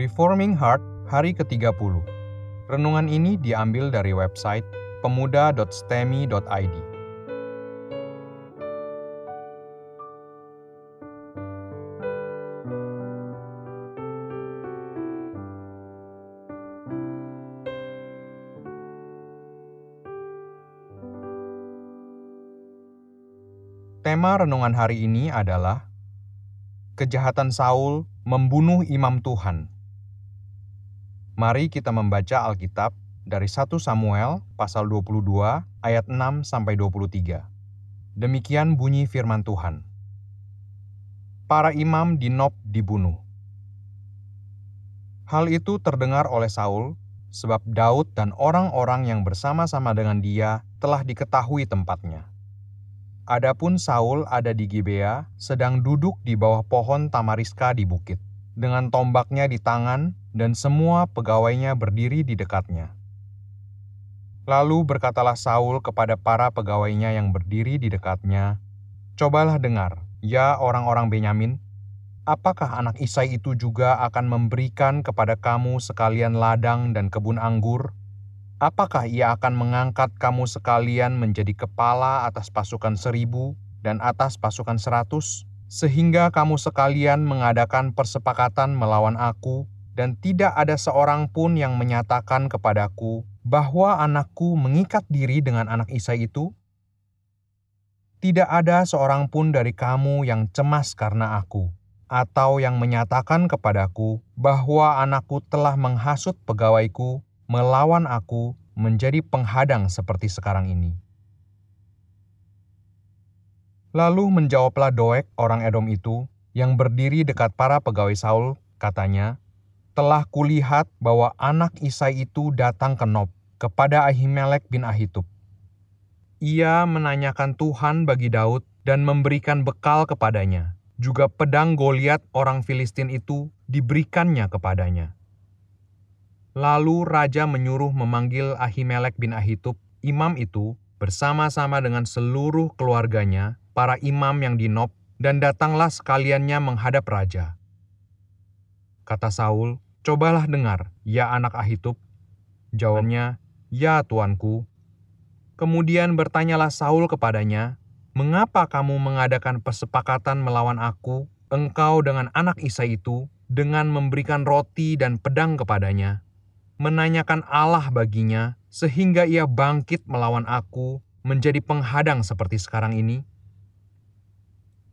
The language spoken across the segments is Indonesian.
Reforming Heart hari ke-30. Renungan ini diambil dari website pemuda.stemi.id. Tema renungan hari ini adalah kejahatan Saul membunuh imam Tuhan. Mari kita membaca Alkitab dari 1 Samuel pasal 22 ayat 6 sampai 23. Demikian bunyi firman Tuhan. Para imam di Nob dibunuh. Hal itu terdengar oleh Saul sebab Daud dan orang-orang yang bersama-sama dengan dia telah diketahui tempatnya. Adapun Saul ada di Gibea, sedang duduk di bawah pohon tamariska di bukit, dengan tombaknya di tangan dan semua pegawainya berdiri di dekatnya. Lalu berkatalah Saul kepada para pegawainya yang berdiri di dekatnya, Cobalah dengar, ya orang-orang Benyamin, apakah anak Isai itu juga akan memberikan kepada kamu sekalian ladang dan kebun anggur, Apakah ia akan mengangkat kamu sekalian menjadi kepala atas pasukan seribu dan atas pasukan seratus, sehingga kamu sekalian mengadakan persepakatan melawan aku, dan tidak ada seorang pun yang menyatakan kepadaku bahwa anakku mengikat diri dengan anak Isai itu? Tidak ada seorang pun dari kamu yang cemas karena aku, atau yang menyatakan kepadaku bahwa anakku telah menghasut pegawaiku melawan aku menjadi penghadang seperti sekarang ini. Lalu menjawablah Doeg orang Edom itu, yang berdiri dekat para pegawai Saul, katanya, telah kulihat bahwa anak Isai itu datang ke Nob, kepada Ahimelek bin Ahitub. Ia menanyakan Tuhan bagi Daud dan memberikan bekal kepadanya. Juga pedang Goliat orang Filistin itu diberikannya kepadanya. Lalu raja menyuruh memanggil Ahimelek bin Ahitub, imam itu, bersama-sama dengan seluruh keluarganya, para imam yang di Nob, dan datanglah sekaliannya menghadap raja. Kata Saul, cobalah dengar, ya anak Ahitub. Jawabnya, ya tuanku. Kemudian bertanyalah Saul kepadanya, mengapa kamu mengadakan persepakatan melawan aku, engkau dengan anak Isa itu, dengan memberikan roti dan pedang kepadanya?' menanyakan Allah baginya, sehingga ia bangkit melawan aku, menjadi penghadang seperti sekarang ini?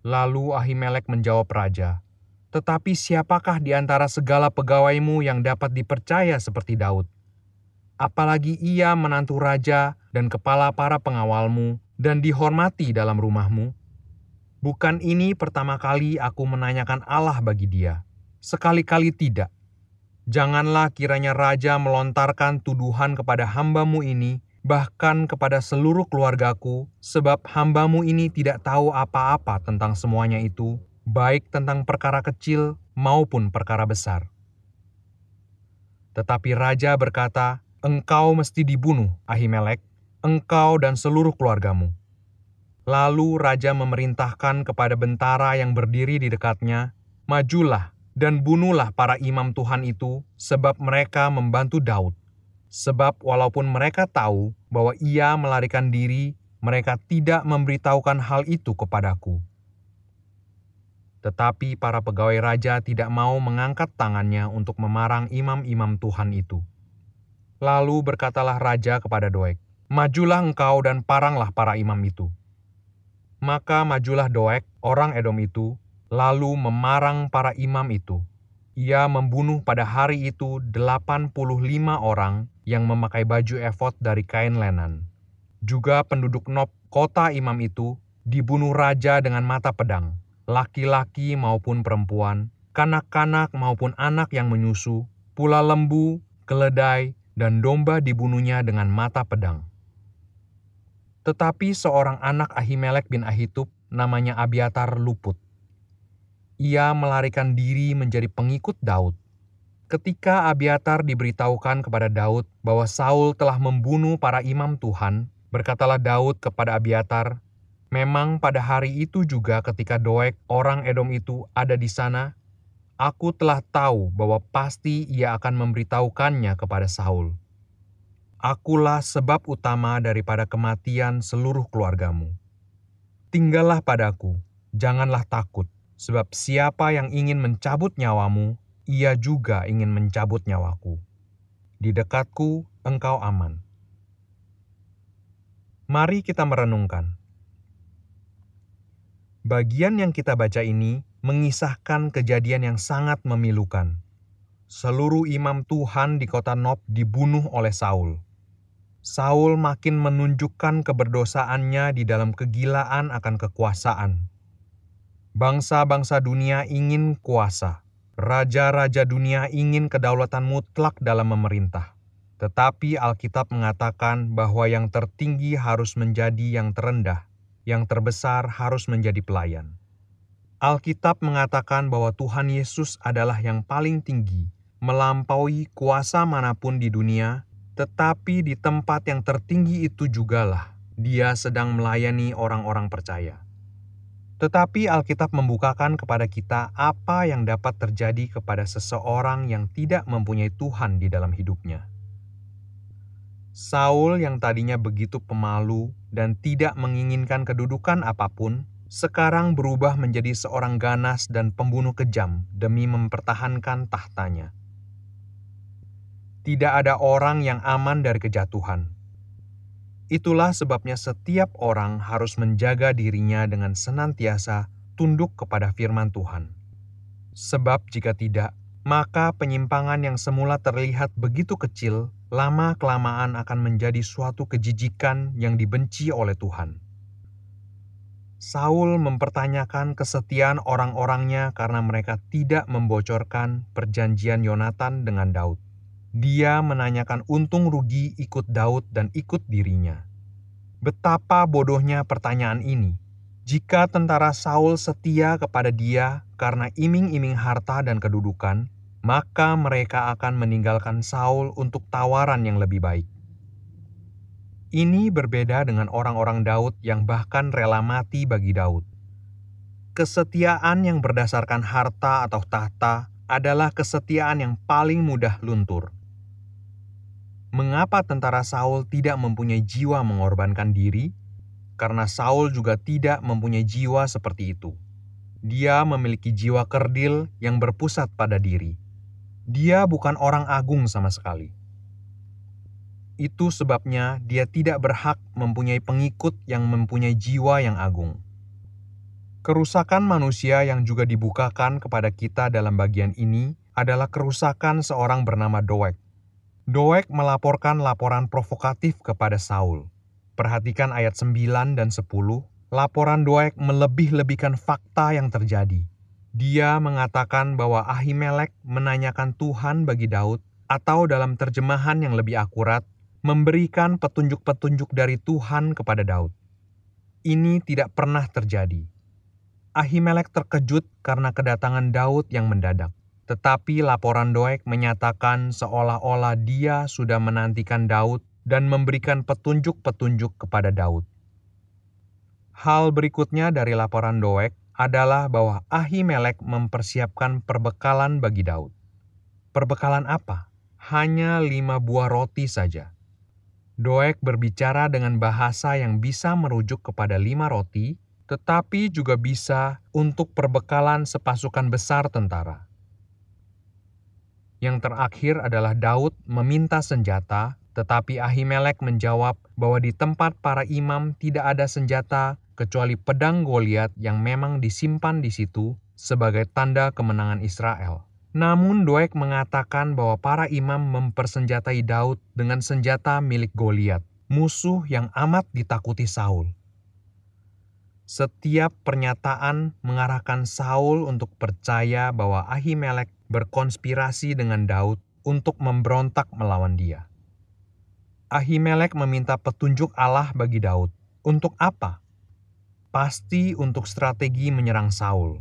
Lalu Ahimelek menjawab raja, Tetapi siapakah di antara segala pegawaimu yang dapat dipercaya seperti Daud? Apalagi ia menantu raja dan kepala para pengawalmu dan dihormati dalam rumahmu? Bukan ini pertama kali aku menanyakan Allah bagi dia. Sekali-kali tidak Janganlah kiranya raja melontarkan tuduhan kepada hambamu ini, bahkan kepada seluruh keluargaku, sebab hambamu ini tidak tahu apa-apa tentang semuanya itu, baik tentang perkara kecil maupun perkara besar. Tetapi raja berkata, Engkau mesti dibunuh, Ahimelek, engkau dan seluruh keluargamu. Lalu raja memerintahkan kepada bentara yang berdiri di dekatnya, Majulah, dan bunuhlah para imam Tuhan itu, sebab mereka membantu Daud. Sebab walaupun mereka tahu bahwa ia melarikan diri, mereka tidak memberitahukan hal itu kepadaku. Tetapi para pegawai raja tidak mau mengangkat tangannya untuk memarang imam-imam Tuhan itu. Lalu berkatalah raja kepada Doeg, Majulah engkau dan paranglah para imam itu. Maka majulah Doeg, orang Edom itu, lalu memarang para imam itu. Ia membunuh pada hari itu 85 orang yang memakai baju efod dari kain lenan. Juga penduduk Nob, kota imam itu, dibunuh raja dengan mata pedang, laki-laki maupun perempuan, kanak-kanak maupun anak yang menyusu, pula lembu, keledai, dan domba dibunuhnya dengan mata pedang. Tetapi seorang anak Ahimelek bin Ahitub, namanya Abiatar, luput ia melarikan diri menjadi pengikut Daud. Ketika Abiatar diberitahukan kepada Daud bahwa Saul telah membunuh para imam Tuhan, berkatalah Daud kepada Abiatar, "Memang pada hari itu juga ketika Doeg, orang Edom itu, ada di sana, Aku telah tahu bahwa pasti ia akan memberitahukannya kepada Saul. Akulah sebab utama daripada kematian seluruh keluargamu. Tinggallah padaku, janganlah takut, sebab siapa yang ingin mencabut nyawamu, ia juga ingin mencabut nyawaku. Di dekatku engkau aman. Mari kita merenungkan. Bagian yang kita baca ini mengisahkan kejadian yang sangat memilukan. Seluruh imam Tuhan di kota Nob dibunuh oleh Saul. Saul makin menunjukkan keberdosaannya di dalam kegilaan akan kekuasaan. Bangsa-bangsa dunia ingin kuasa. Raja-raja dunia ingin kedaulatan mutlak dalam memerintah. Tetapi Alkitab mengatakan bahwa yang tertinggi harus menjadi yang terendah, yang terbesar harus menjadi pelayan. Alkitab mengatakan bahwa Tuhan Yesus adalah yang paling tinggi, melampaui kuasa mana pun di dunia, tetapi di tempat yang tertinggi itu jugalah Dia sedang melayani orang-orang percaya. Tetapi Alkitab membukakan kepada kita apa yang dapat terjadi kepada seseorang yang tidak mempunyai Tuhan di dalam hidupnya. Saul yang tadinya begitu pemalu dan tidak menginginkan kedudukan apa pun, sekarang berubah menjadi seorang ganas dan pembunuh kejam demi mempertahankan tahtanya. Tidak ada orang yang aman dari kejatuhan. Itulah sebabnya setiap orang harus menjaga dirinya dengan senantiasa tunduk kepada firman Tuhan. Sebab jika tidak, maka penyimpangan yang semula terlihat begitu kecil, lama-kelamaan akan menjadi suatu kejijikan yang dibenci oleh Tuhan. Saul mempertanyakan kesetiaan orang-orangnya karena mereka tidak membocorkan perjanjian Yonatan dengan Daud. Dia menanyakan untung rugi ikut Daud dan ikut dirinya. Betapa bodohnya pertanyaan ini. Jika tentara Saul setia kepada dia karena iming-iming harta dan kedudukan, maka mereka akan meninggalkan Saul untuk tawaran yang lebih baik. Ini berbeda dengan orang-orang Daud yang bahkan rela mati bagi Daud. Kesetiaan yang berdasarkan harta atau tahta adalah kesetiaan yang paling mudah luntur. Mengapa tentara Saul tidak mempunyai jiwa mengorbankan diri? Karena Saul juga tidak mempunyai jiwa seperti itu. Dia memiliki jiwa kerdil yang berpusat pada diri. Dia bukan orang agung sama sekali itu sebabnya dia tidak berhak mempunyai pengikut yang mempunyai jiwa yang agung. Kerusakan manusia yang juga dibukakan kepada kita dalam bagian ini adalah kerusakan seorang bernama Doeg. Doeg melaporkan laporan provokatif kepada Saul. Perhatikan ayat 9 dan 10. Laporan Doeg melebih-lebihkan fakta yang terjadi. Dia mengatakan bahwa Ahimelek menanyakan Tuhan bagi Daud atau dalam terjemahan yang lebih akurat, memberikan petunjuk-petunjuk dari Tuhan kepada Daud. Ini tidak pernah terjadi. Ahimelek terkejut karena kedatangan Daud yang mendadak. Tetapi laporan Doeg menyatakan seolah-olah dia sudah menantikan Daud dan memberikan petunjuk-petunjuk kepada Daud. Hal berikutnya dari laporan Doeg adalah bahwa Ahimelek mempersiapkan perbekalan bagi Daud. Perbekalan apa? Hanya lima buah roti saja. Doeg berbicara dengan bahasa yang bisa merujuk kepada lima roti, tetapi juga bisa untuk perbekalan sepasukan besar tentara. Yang terakhir adalah Daud meminta senjata, tetapi Ahimelek menjawab bahwa di tempat para imam tidak ada senjata kecuali pedang Goliat yang memang disimpan di situ sebagai tanda kemenangan Israel. Namun Doeg mengatakan bahwa para imam mempersenjatai Daud dengan senjata milik Goliat, musuh yang amat ditakuti Saul. Setiap pernyataan mengarahkan Saul untuk percaya bahwa Ahimelek berkonspirasi dengan Daud untuk memberontak melawan dia. Ahimelek meminta petunjuk Allah bagi Daud. Untuk apa? Pasti untuk strategi menyerang Saul.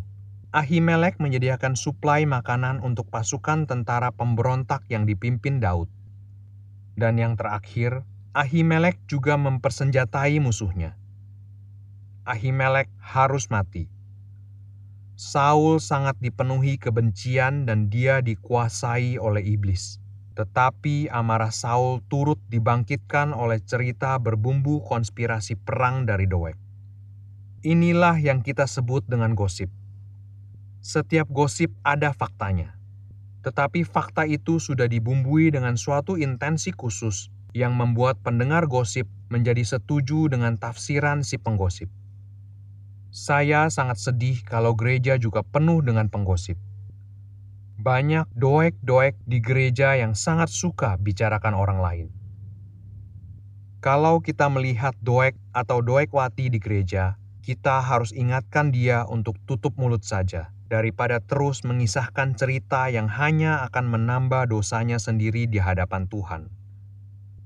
Ahimelek menyediakan suplai makanan untuk pasukan tentara pemberontak yang dipimpin Daud. Dan yang terakhir, Ahimelek juga mempersenjatai musuhnya. Ahimelek harus mati. Saul sangat dipenuhi kebencian dan dia dikuasai oleh iblis. Tetapi amarah Saul turut dibangkitkan oleh cerita berbumbu konspirasi perang dari Doeg. Inilah yang kita sebut dengan gosip. Setiap gosip ada faktanya. Tetapi fakta itu sudah dibumbui dengan suatu intensi khusus yang membuat pendengar gosip menjadi setuju dengan tafsiran si penggosip. Saya sangat sedih kalau gereja juga penuh dengan penggosip. Banyak doek-doek di gereja yang sangat suka bicarakan orang lain. Kalau kita melihat doek atau doekwati di gereja, kita harus ingatkan dia untuk tutup mulut saja, daripada terus mengisahkan cerita yang hanya akan menambah dosanya sendiri di hadapan Tuhan.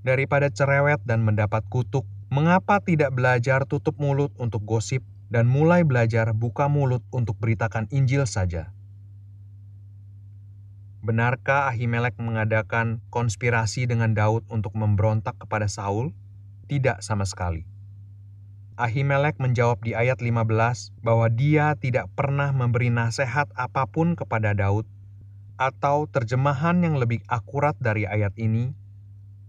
Daripada cerewet dan mendapat kutuk, mengapa tidak belajar tutup mulut untuk gosip dan mulai belajar buka mulut untuk beritakan Injil saja. Benarkah Ahimelek mengadakan konspirasi dengan Daud untuk memberontak kepada Saul? Tidak sama sekali. Ahimelek menjawab di ayat 15 bahwa dia tidak pernah memberi nasihat apa pun kepada Daud, atau terjemahan yang lebih akurat dari ayat ini,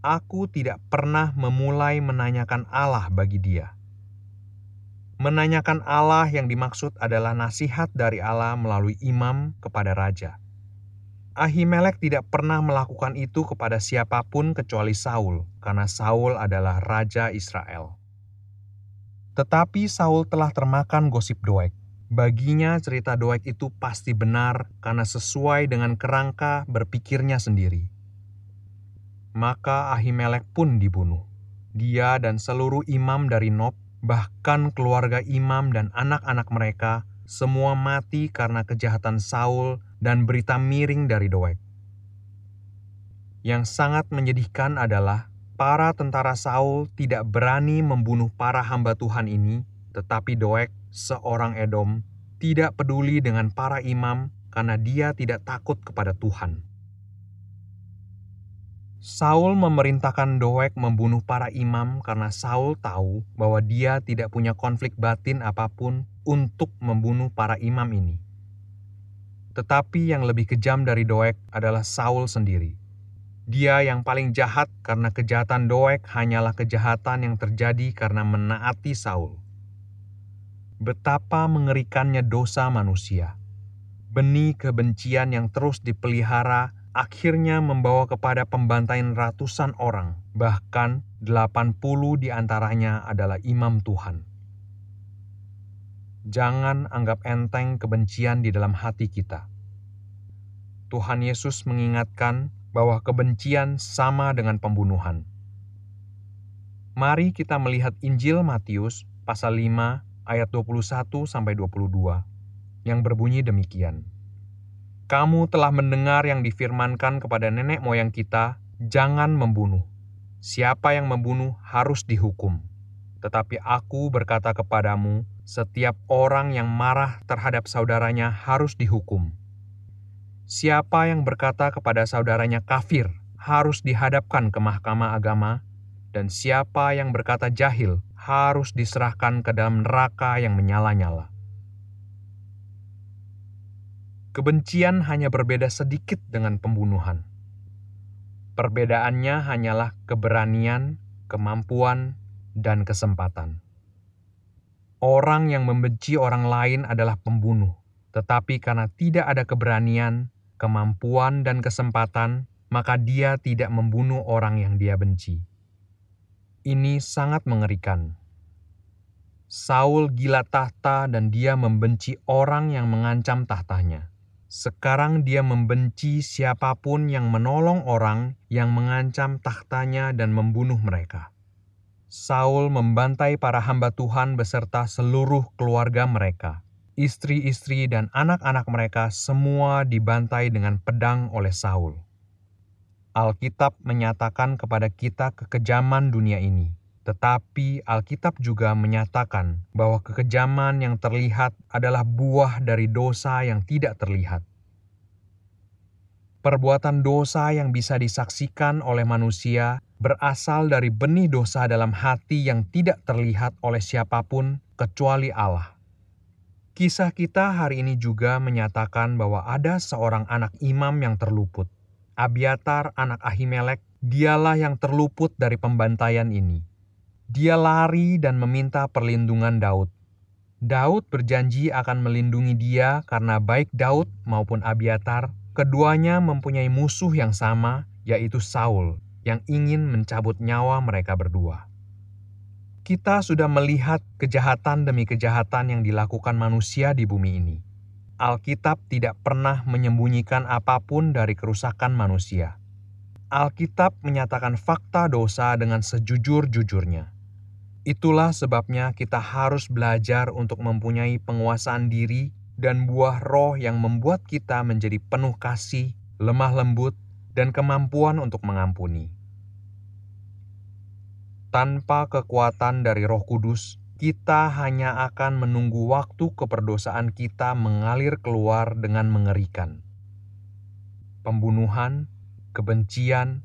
aku tidak pernah memulai menanyakan Allah bagi dia. Menanyakan Allah yang dimaksud adalah nasihat dari Allah melalui imam kepada raja. Ahimelek tidak pernah melakukan itu kepada siapa pun kecuali Saul, karena Saul adalah raja Israel. Tetapi Saul telah termakan gosip Doeg. Baginya cerita Doeg itu pasti benar karena sesuai dengan kerangka berpikirnya sendiri. Maka Ahimelek pun dibunuh. Dia dan seluruh imam dari Nob bahkan keluarga imam dan anak-anak mereka semua mati karena kejahatan Saul dan berita miring dari Doeg. Yang sangat menyedihkan adalah para tentara Saul tidak berani membunuh para hamba Tuhan ini, tetapi Doeg, seorang Edom, tidak peduli dengan para imam karena dia tidak takut kepada Tuhan. Saul memerintahkan Doeg membunuh para imam karena Saul tahu bahwa dia tidak punya konflik batin apa pun untuk membunuh para imam ini. Tetapi yang lebih kejam dari Doeg adalah Saul sendiri. Dia yang paling jahat karena kejahatan Doeg hanyalah kejahatan yang terjadi karena menaati Saul. Betapa mengerikannya dosa manusia. Benih kebencian yang terus dipelihara akhirnya membawa kepada pembantaian ratusan orang, bahkan 80 di antaranya adalah imam Tuhan. Jangan anggap enteng kebencian di dalam hati kita. Tuhan Yesus mengingatkan bahwa kebencian sama dengan pembunuhan. Mari kita melihat Injil Matius pasal 5 ayat 21 sampai 22 yang berbunyi demikian. Kamu telah mendengar yang difirmankan kepada nenek moyang kita, jangan membunuh. Siapa yang membunuh harus dihukum. Tetapi aku berkata kepadamu, setiap orang yang marah terhadap saudaranya harus dihukum. Siapa yang berkata kepada saudaranya kafir harus dihadapkan ke mahkamah agama, dan siapa yang berkata jahil harus diserahkan ke dalam neraka yang menyala-nyala. Kebencian hanya berbeda sedikit dengan pembunuhan. Perbedaannya hanyalah keberanian, kemampuan, dan kesempatan. Orang yang membenci orang lain adalah pembunuh, tetapi karena tidak ada keberanian, kemampuan, dan kesempatan, maka dia tidak membunuh orang yang dia benci. Ini sangat mengerikan. Saul gila tahta dan dia membenci orang yang mengancam tahtanya. Sekarang dia membenci siapa pun yang menolong orang yang mengancam tahtanya dan membunuh mereka. Saul membantai para hamba Tuhan beserta seluruh keluarga mereka. Istri-istri dan anak-anak mereka semua dibantai dengan pedang oleh Saul. Alkitab menyatakan kepada kita kekejaman dunia ini, tetapi Alkitab juga menyatakan bahwa kekejaman yang terlihat adalah buah dari dosa yang tidak terlihat. Perbuatan dosa yang bisa disaksikan oleh manusia berasal dari benih dosa dalam hati yang tidak terlihat oleh siapa pun kecuali Allah. Kisah kita hari ini juga menyatakan bahwa ada seorang anak imam yang terluput. Abiatar anak Ahimelek, dialah yang terluput dari pembantaian ini. Dia lari dan meminta perlindungan Daud. Daud berjanji akan melindungi dia karena baik Daud maupun Abiatar, keduanya mempunyai musuh yang sama, yaitu Saul, yang ingin mencabut nyawa mereka berdua. Kita sudah melihat kejahatan demi kejahatan yang dilakukan manusia di bumi ini. Alkitab tidak pernah menyembunyikan apa pun dari kerusakan manusia. Alkitab menyatakan fakta dosa dengan sejujur-jujurnya. Itulah sebabnya kita harus belajar untuk mempunyai penguasaan diri dan buah roh yang membuat kita menjadi penuh kasih, lemah lembut, dan kemampuan untuk mengampuni. Tanpa kekuatan dari Roh Kudus, kita hanya akan menunggu waktu keperdosaan kita mengalir keluar dengan mengerikan. Pembunuhan, kebencian,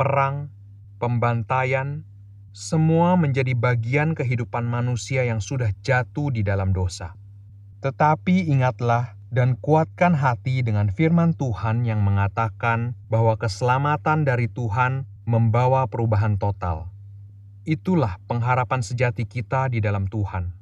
perang, pembantaian, semua menjadi bagian kehidupan manusia yang sudah jatuh di dalam dosa. Tetapi ingatlah dan kuatkan hati dengan firman Tuhan yang mengatakan bahwa keselamatan dari Tuhan membawa perubahan total Itulah pengharapan sejati kita di dalam Tuhan.